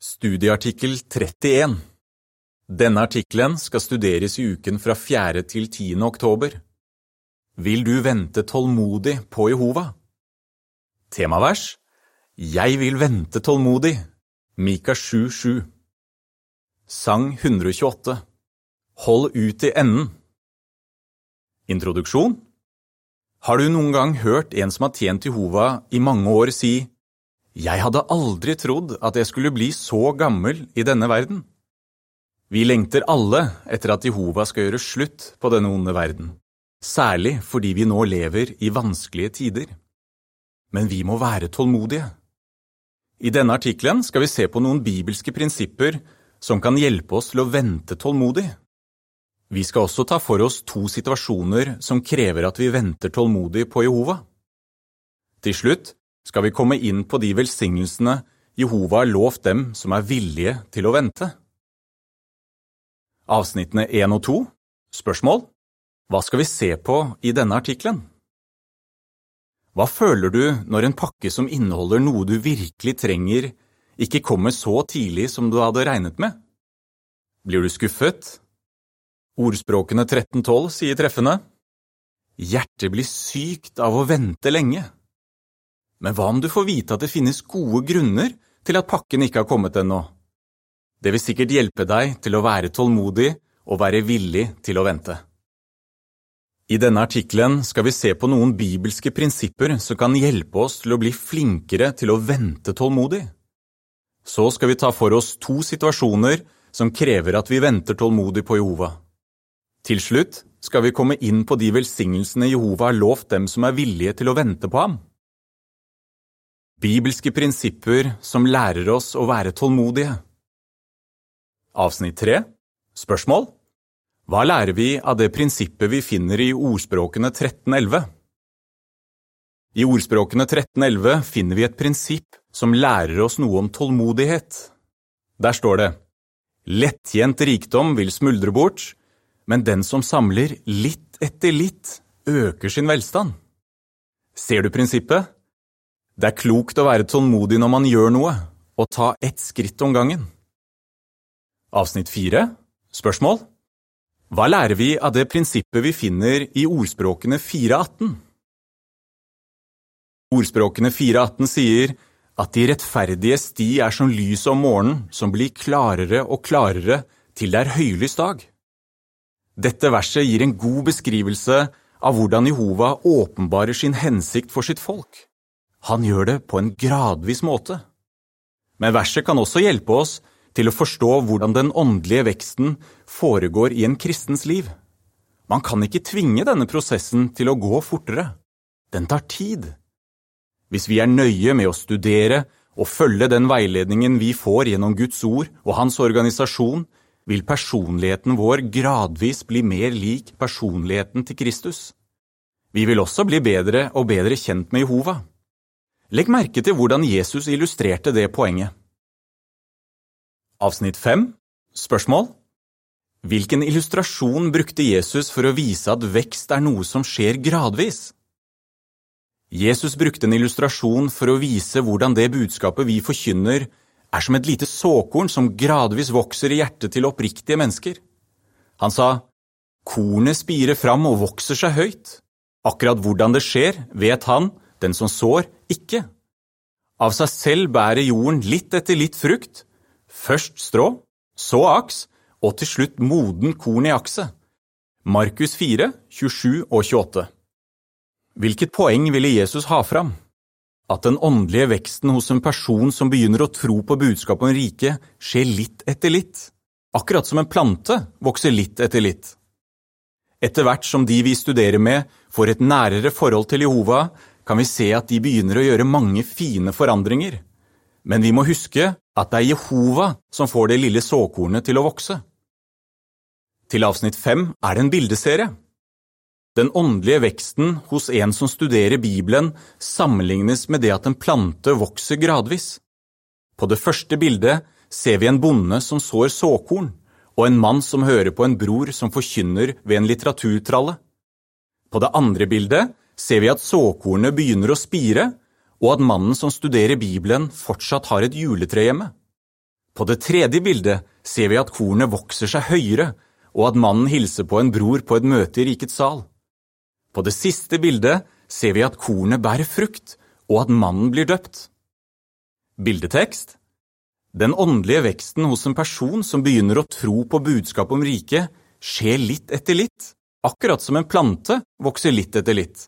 Studieartikkel 31 Denne artikkelen skal studeres i uken fra 4. til 10. oktober. Vil du vente tålmodig på Jehova? Temavers Jeg vil vente tålmodig. Mika 7,7 Sang 128 Hold ut i enden Introduksjon Har du noen gang hørt en som har tjent Jehova i mange år si jeg hadde aldri trodd at jeg skulle bli så gammel i denne verden. Vi lengter alle etter at Jehova skal gjøre slutt på denne onde verden, særlig fordi vi nå lever i vanskelige tider. Men vi må være tålmodige. I denne artikkelen skal vi se på noen bibelske prinsipper som kan hjelpe oss til å vente tålmodig. Vi skal også ta for oss to situasjoner som krever at vi venter tålmodig på Jehova. Til slutt skal vi komme inn på de velsignelsene Jehova har lovt dem som er villige til å vente. Avsnittene 1 og 2 Spørsmål Hva skal vi se på i denne artikkelen? Hva føler du når en pakke som inneholder noe du virkelig trenger, ikke kommer så tidlig som du hadde regnet med? Blir du skuffet? Ordspråkene 1312 sier treffende Hjertet blir sykt av å vente lenge. Men hva om du får vite at det finnes gode grunner til at pakken ikke har kommet ennå? Det vil sikkert hjelpe deg til å være tålmodig og være villig til å vente. I denne artikkelen skal vi se på noen bibelske prinsipper som kan hjelpe oss til å bli flinkere til å vente tålmodig. Så skal vi ta for oss to situasjoner som krever at vi venter tålmodig på Jehova. Til slutt skal vi komme inn på de velsignelsene Jehova har lovt dem som er villige til å vente på ham. Bibelske prinsipper som lærer oss å være tålmodige. Avsnitt 3 Spørsmål Hva lærer vi av det prinsippet vi finner i ordspråkene 1311? I ordspråkene 1311 finner vi et prinsipp som lærer oss noe om tålmodighet. Der står det Lettjent rikdom vil smuldre bort, men den som samler litt etter litt, øker sin velstand. Ser du prinsippet? Det er klokt å være tålmodig når man gjør noe, og ta ett skritt om gangen. Avsnitt 4 Spørsmål Hva lærer vi av det prinsippet vi finner i ordspråkene 418? Ordspråkene 418 sier at de rettferdige sti er som lys om morgenen, som blir klarere og klarere til det er høylys dag. Dette verset gir en god beskrivelse av hvordan Jehova åpenbarer sin hensikt for sitt folk. Han gjør det på en gradvis måte. Men verset kan også hjelpe oss til å forstå hvordan den åndelige veksten foregår i en kristens liv. Man kan ikke tvinge denne prosessen til å gå fortere. Den tar tid. Hvis vi er nøye med å studere og følge den veiledningen vi får gjennom Guds ord og Hans organisasjon, vil personligheten vår gradvis bli mer lik personligheten til Kristus. Vi vil også bli bedre og bedre kjent med Jehova. Legg merke til hvordan Jesus illustrerte det poenget. Avsnitt 5 Spørsmål Hvilken illustrasjon brukte Jesus for å vise at vekst er noe som skjer gradvis? Jesus brukte en illustrasjon for å vise hvordan det budskapet vi forkynner, er som et lite såkorn som gradvis vokser i hjertet til oppriktige mennesker. Han sa, Kornet spirer fram og vokser seg høyt. Akkurat hvordan det skjer, vet han, den som sår, ikke. Av seg selv bærer jorden litt etter litt frukt, først strå, så aks, og til slutt moden korn i akset. Markus 4, 27 og 28. Hvilket poeng ville Jesus ha fram? At den åndelige veksten hos en person som begynner å tro på budskapet om riket, skjer litt etter litt, akkurat som en plante vokser litt etter litt. Etter hvert som de vi studerer med, får et nærere forhold til Jehova, kan vi se at de begynner å gjøre mange fine forandringer. Men vi må huske at det er Jehova som får det lille såkornet til å vokse. Til avsnitt fem er det en bildeserie. Den åndelige veksten hos en som studerer Bibelen, sammenlignes med det at en plante vokser gradvis. På det første bildet ser vi en bonde som sår såkorn, og en mann som hører på en bror som forkynner ved en litteraturtralle. På det andre bildet ser vi at såkornet begynner å spire, og at mannen som studerer Bibelen, fortsatt har et juletre hjemme. På det tredje bildet ser vi at kornet vokser seg høyere, og at mannen hilser på en bror på et møte i rikets sal. På det siste bildet ser vi at kornet bærer frukt, og at mannen blir døpt. Bildetekst Den åndelige veksten hos en person som begynner å tro på budskapet om riket, skjer litt etter litt, akkurat som en plante vokser litt etter litt.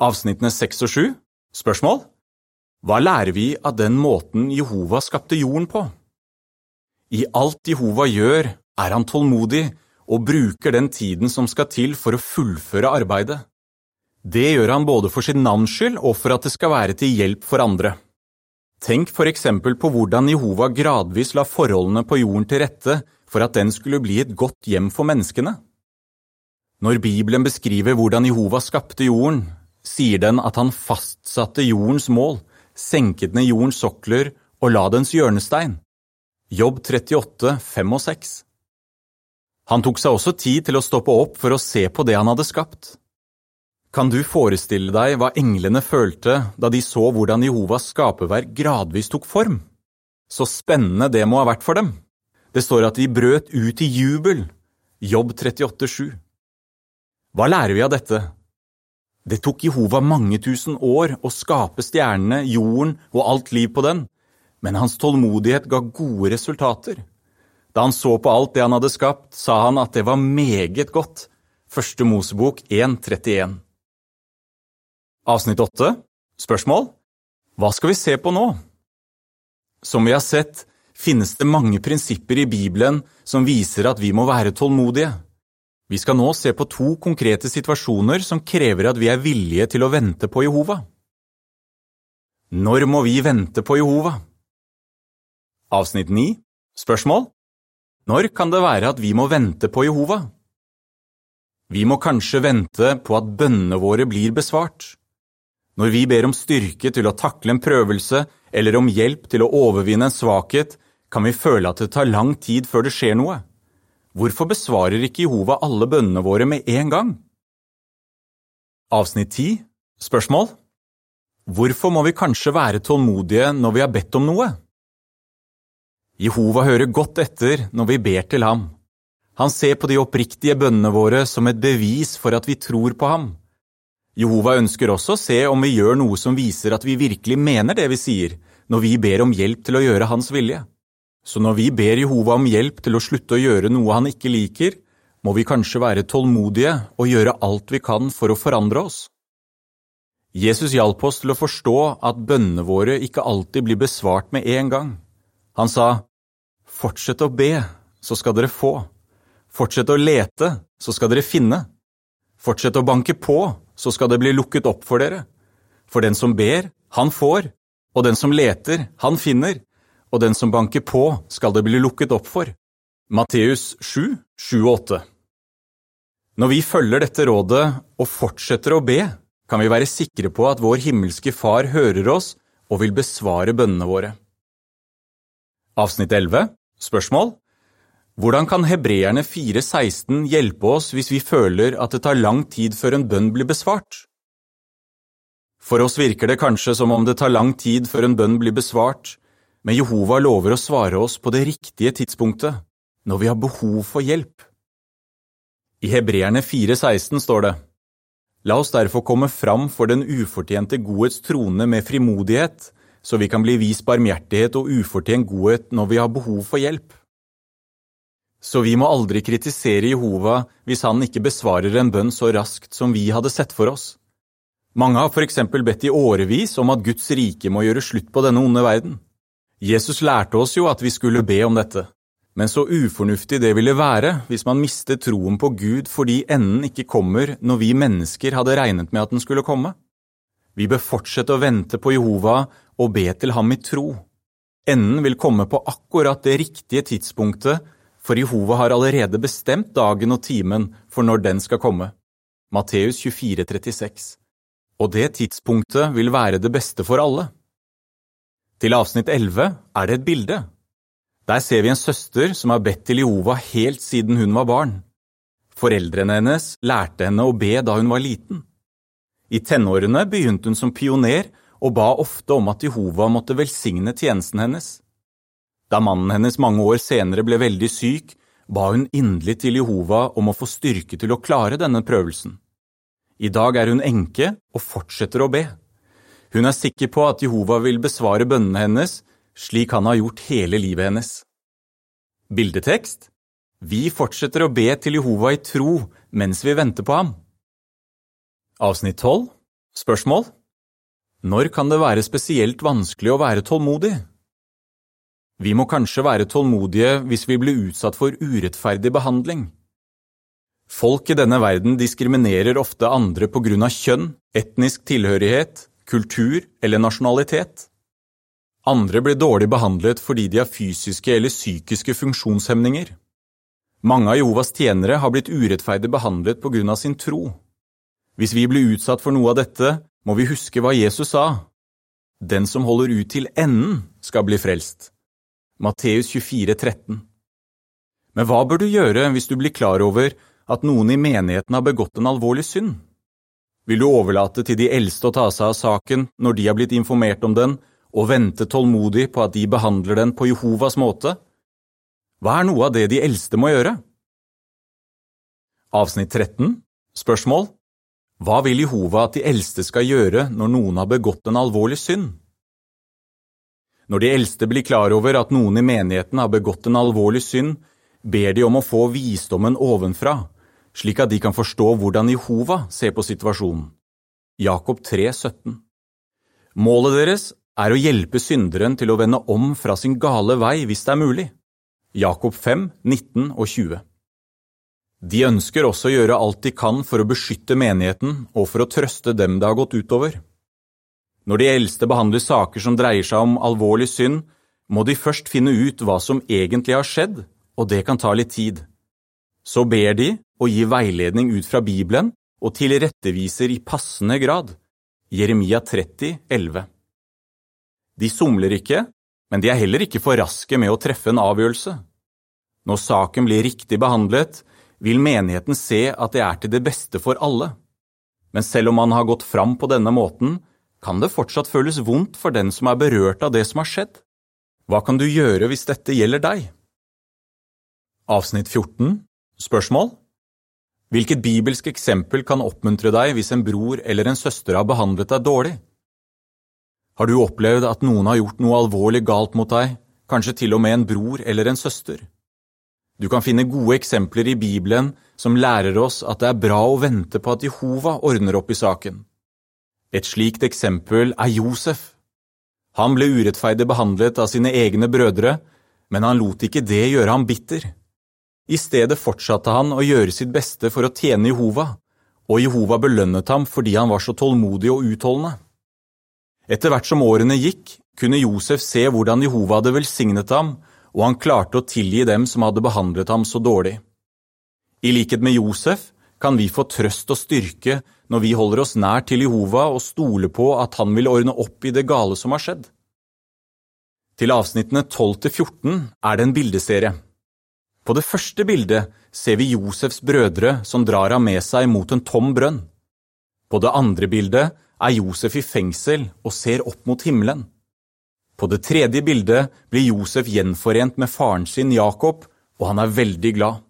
Avsnittene seks og sju Spørsmål Hva lærer vi av den måten Jehova skapte jorden på? I alt Jehova gjør, er han tålmodig og bruker den tiden som skal til for å fullføre arbeidet. Det gjør han både for sin navns skyld og for at det skal være til hjelp for andre. Tenk for eksempel på hvordan Jehova gradvis la forholdene på jorden til rette for at den skulle bli et godt hjem for menneskene. Når Bibelen beskriver hvordan Jehova skapte jorden, sier den at han fastsatte jordens mål, senket ned jordens sokler og la dens hjørnestein. Jobb 38, 5 og 6. Han tok seg også tid til å stoppe opp for å se på det han hadde skapt. Kan du forestille deg hva englene følte da de så hvordan Jehovas skaperverk gradvis tok form? Så spennende det må ha vært for dem. Det står at de brøt ut i jubel. Jobb 38, 7. Hva lærer vi av dette? Det tok Jehova mange tusen år å skape stjernene, jorden og alt liv på den, men hans tålmodighet ga gode resultater. Da han så på alt det han hadde skapt, sa han at det var meget godt. Første Mosebok 1.31 Avsnitt 8 Spørsmål Hva skal vi se på nå? Som vi har sett, finnes det mange prinsipper i Bibelen som viser at vi må være tålmodige. Vi skal nå se på to konkrete situasjoner som krever at vi er villige til å vente på Jehova. Når må vi vente på Jehova? Avsnitt 9 Spørsmål Når kan det være at vi må vente på Jehova? Vi må kanskje vente på at bønnene våre blir besvart. Når vi ber om styrke til å takle en prøvelse eller om hjelp til å overvinne en svakhet, kan vi føle at det tar lang tid før det skjer noe. Hvorfor besvarer ikke Jehova alle bønnene våre med en gang? Avsnitt 10 Spørsmål Hvorfor må vi kanskje være tålmodige når vi har bedt om noe? Jehova hører godt etter når vi ber til ham. Han ser på de oppriktige bønnene våre som et bevis for at vi tror på ham. Jehova ønsker også å se om vi gjør noe som viser at vi virkelig mener det vi sier, når vi ber om hjelp til å gjøre hans vilje. Så når vi ber Jehova om hjelp til å slutte å gjøre noe han ikke liker, må vi kanskje være tålmodige og gjøre alt vi kan for å forandre oss. Jesus hjalp oss til å forstå at bønnene våre ikke alltid blir besvart med en gang. Han sa, Fortsett å be, så skal dere få. Fortsett å lete, så skal dere finne. Fortsett å banke på, så skal det bli lukket opp for dere. For den som ber, han får, og den som leter, han finner, og den som banker på, skal det bli lukket opp for. Matteus 7, 7 og 8 Når vi følger dette rådet og fortsetter å be, kan vi være sikre på at vår himmelske Far hører oss og vil besvare bønnene våre. Avsnitt 11 Spørsmål Hvordan kan Hebreerne 4,16 hjelpe oss hvis vi føler at det tar lang tid før en bønn blir besvart? For oss virker det kanskje som om det tar lang tid før en bønn blir besvart, men Jehova lover å svare oss på det riktige tidspunktet, når vi har behov for hjelp. I Hebreerne 4,16 står det, La oss derfor komme fram for den ufortjente godhets trone med frimodighet, så vi kan bli vist barmhjertighet og ufortjent godhet når vi har behov for hjelp. Så vi må aldri kritisere Jehova hvis han ikke besvarer en bønn så raskt som vi hadde sett for oss. Mange har for eksempel bedt i årevis om at Guds rike må gjøre slutt på denne onde verden. Jesus lærte oss jo at vi skulle be om dette, men så ufornuftig det ville være hvis man mistet troen på Gud fordi enden ikke kommer når vi mennesker hadde regnet med at den skulle komme. Vi bør fortsette å vente på Jehova og be til ham i tro. Enden vil komme på akkurat det riktige tidspunktet, for Jehova har allerede bestemt dagen og timen for når den skal komme. Matteus 24, 36. Og det tidspunktet vil være det beste for alle. Til avsnitt 11 er det et bilde. Der ser vi en søster som har bedt til Jehova helt siden hun var barn. Foreldrene hennes lærte henne å be da hun var liten. I tenårene begynte hun som pioner og ba ofte om at Jehova måtte velsigne tjenesten hennes. Da mannen hennes mange år senere ble veldig syk, ba hun inderlig til Jehova om å få styrke til å klare denne prøvelsen. I dag er hun enke og fortsetter å be. Hun er sikker på at Jehova vil besvare bønnene hennes, slik han har gjort hele livet hennes. Bildetekst Vi fortsetter å be til Jehova i tro mens vi venter på ham. Avsnitt 12 Spørsmål Når kan det være spesielt vanskelig å være tålmodig? Vi må kanskje være tålmodige hvis vi blir utsatt for urettferdig behandling. Folk i denne verden diskriminerer ofte andre på grunn av kjønn, etnisk tilhørighet, kultur eller nasjonalitet. Andre blir dårlig behandlet fordi de har fysiske eller psykiske funksjonshemninger. Mange av Jehovas tjenere har blitt urettferdig behandlet på grunn av sin tro. Hvis vi blir utsatt for noe av dette, må vi huske hva Jesus sa. Den som holder ut til enden, skal bli frelst. Matteus 24, 13. Men hva bør du gjøre hvis du blir klar over at noen i menigheten har begått en alvorlig synd? Vil du overlate til de eldste å ta seg av saken når de har blitt informert om den, og vente tålmodig på at de behandler den på Jehovas måte? Hva er noe av det de eldste må gjøre? Avsnitt 13 Spørsmål Hva vil Jehova at de eldste skal gjøre når noen har begått en alvorlig synd? Når de eldste blir klar over at noen i menigheten har begått en alvorlig synd, ber de om å få visdommen ovenfra, slik at de kan forstå hvordan Jehova ser på situasjonen. Jakob 3, 17 Målet deres er å hjelpe synderen til å vende om fra sin gale vei hvis det er mulig. Jakob 5, 19 og 20 De ønsker også å gjøre alt de kan for å beskytte menigheten og for å trøste dem det har gått utover. Når de eldste behandler saker som dreier seg om alvorlig synd, må de først finne ut hva som egentlig har skjedd, og det kan ta litt tid. Så ber de og gir veiledning ut fra Bibelen og tilretteviser i passende grad. Jeremia 30, 11. De somler ikke, men de er heller ikke for raske med å treffe en avgjørelse. Når saken blir riktig behandlet, vil menigheten se at det er til det beste for alle. Men selv om man har gått fram på denne måten, kan det fortsatt føles vondt for den som er berørt av det som har skjedd. Hva kan du gjøre hvis dette gjelder deg? Avsnitt 14 Spørsmål Hvilket bibelsk eksempel kan oppmuntre deg hvis en bror eller en søster har behandlet deg dårlig? Har du opplevd at noen har gjort noe alvorlig galt mot deg, kanskje til og med en bror eller en søster? Du kan finne gode eksempler i Bibelen som lærer oss at det er bra å vente på at Jehova ordner opp i saken. Et slikt eksempel er Josef. Han ble urettferdig behandlet av sine egne brødre, men han lot ikke det gjøre ham bitter. I stedet fortsatte han å gjøre sitt beste for å tjene Jehova, og Jehova belønnet ham fordi han var så tålmodig og utholdende. Etter hvert som årene gikk, kunne Josef se hvordan Jehova hadde velsignet ham, og han klarte å tilgi dem som hadde behandlet ham så dårlig. I likhet med Josef kan vi få trøst og styrke når vi holder oss nær til Jehova og stoler på at han vil ordne opp i det gale som har skjedd. Til avsnittene 12 til 14 er det en bildeserie. På det første bildet ser vi Josefs brødre som drar ham med seg mot en tom brønn. På det andre bildet er Josef i fengsel og ser opp mot himmelen. På det tredje bildet blir Josef gjenforent med faren sin Jakob, og han er veldig glad.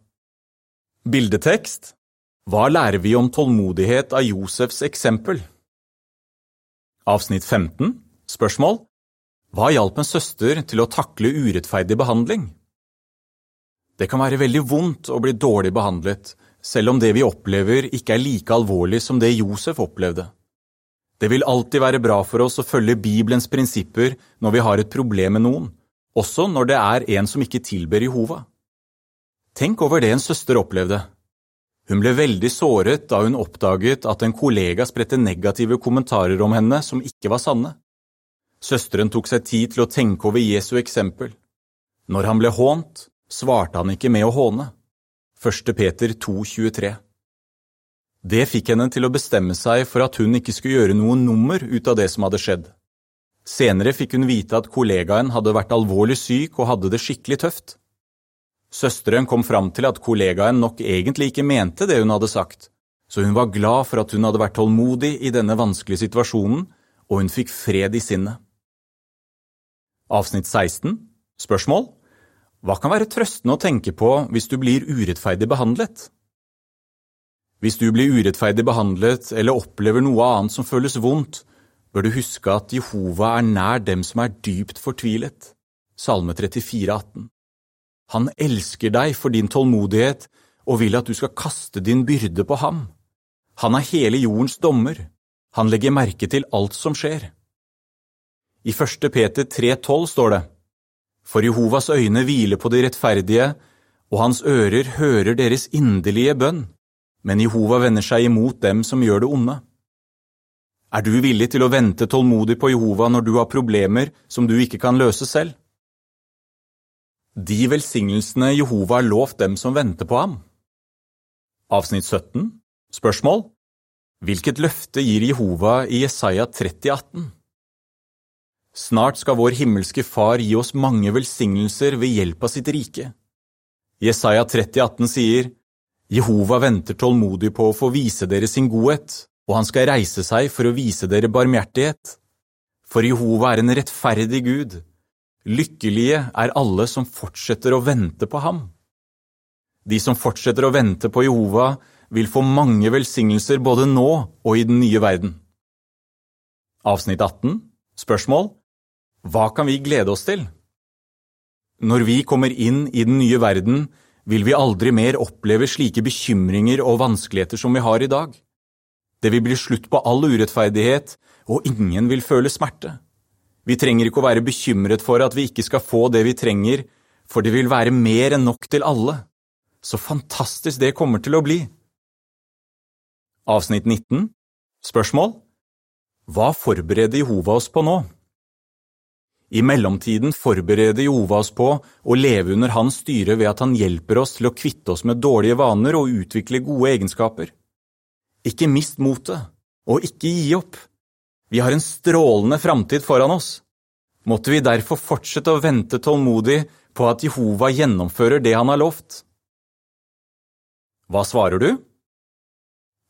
Bildetekst hva lærer vi om tålmodighet av Josefs eksempel? Avsnitt 15 Spørsmål Hva hjalp en søster til å takle urettferdig behandling? Det kan være veldig vondt å bli dårlig behandlet, selv om det vi opplever ikke er like alvorlig som det Josef opplevde. Det vil alltid være bra for oss å følge Bibelens prinsipper når vi har et problem med noen, også når det er en som ikke tilber Jehova. Tenk over det en søster opplevde. Hun ble veldig såret da hun oppdaget at en kollega spredte negative kommentarer om henne som ikke var sanne. Søsteren tok seg tid til å tenke over Jesu eksempel. Når han ble hånt, svarte han ikke med å håne. 1. Peter 2,23 Det fikk henne til å bestemme seg for at hun ikke skulle gjøre noe nummer ut av det som hadde skjedd. Senere fikk hun vite at kollegaen hadde vært alvorlig syk og hadde det skikkelig tøft. Søsteren kom fram til at kollegaen nok egentlig ikke mente det hun hadde sagt, så hun var glad for at hun hadde vært tålmodig i denne vanskelige situasjonen, og hun fikk fred i sinnet. Avsnitt 16 Spørsmål Hva kan være trøstende å tenke på hvis du blir urettferdig behandlet? Hvis du blir urettferdig behandlet eller opplever noe annet som føles vondt, bør du huske at Jehova er nær dem som er dypt fortvilet. Salme 34, 18. Han elsker deg for din tålmodighet og vil at du skal kaste din byrde på ham. Han er hele jordens dommer. Han legger merke til alt som skjer. I 1. Peter 3,12 står det, For Jehovas øyne hviler på de rettferdige, og hans ører hører deres inderlige bønn men Jehova vender seg imot dem som gjør det onde. Er du villig til å vente tålmodig på Jehova når du har problemer som du ikke kan løse selv? De velsignelsene Jehova har lovt dem som venter på ham. Avsnitt 17 Spørsmål Hvilket løfte gir Jehova i Jesaja 30, 18? Snart skal vår himmelske Far gi oss mange velsignelser ved hjelp av sitt rike. Jesaja 30, 18 sier, Jehova venter tålmodig på å få vise dere sin godhet, og han skal reise seg for å vise dere barmhjertighet. For Jehova er en rettferdig Gud. Lykkelige er alle som fortsetter å vente på ham. De som fortsetter å vente på Jehova, vil få mange velsignelser både nå og i den nye verden. Avsnitt 18 Spørsmål Hva kan vi glede oss til? Når vi kommer inn i den nye verden, vil vi aldri mer oppleve slike bekymringer og vanskeligheter som vi har i dag. Det vil bli slutt på all urettferdighet, og ingen vil føle smerte. Vi trenger ikke å være bekymret for at vi ikke skal få det vi trenger, for det vil være mer enn nok til alle. Så fantastisk det kommer til å bli! Avsnitt 19 Spørsmål Hva forbereder Jehova oss på nå? I mellomtiden forbereder Jehova oss på å leve under hans styre ved at han hjelper oss til å kvitte oss med dårlige vaner og utvikle gode egenskaper. Ikke mist motet, og ikke gi opp. Vi har en strålende framtid foran oss. Måtte vi derfor fortsette å vente tålmodig på at Jehova gjennomfører det han har lovt. Hva svarer du?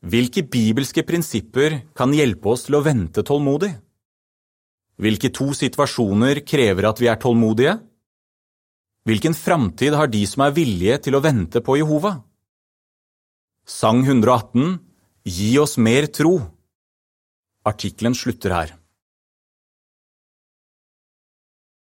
Hvilke bibelske prinsipper kan hjelpe oss til å vente tålmodig? Hvilke to situasjoner krever at vi er tålmodige? Hvilken framtid har de som er villige til å vente på Jehova? Sang 118 Gi oss mer tro. Artikkelen slutter her.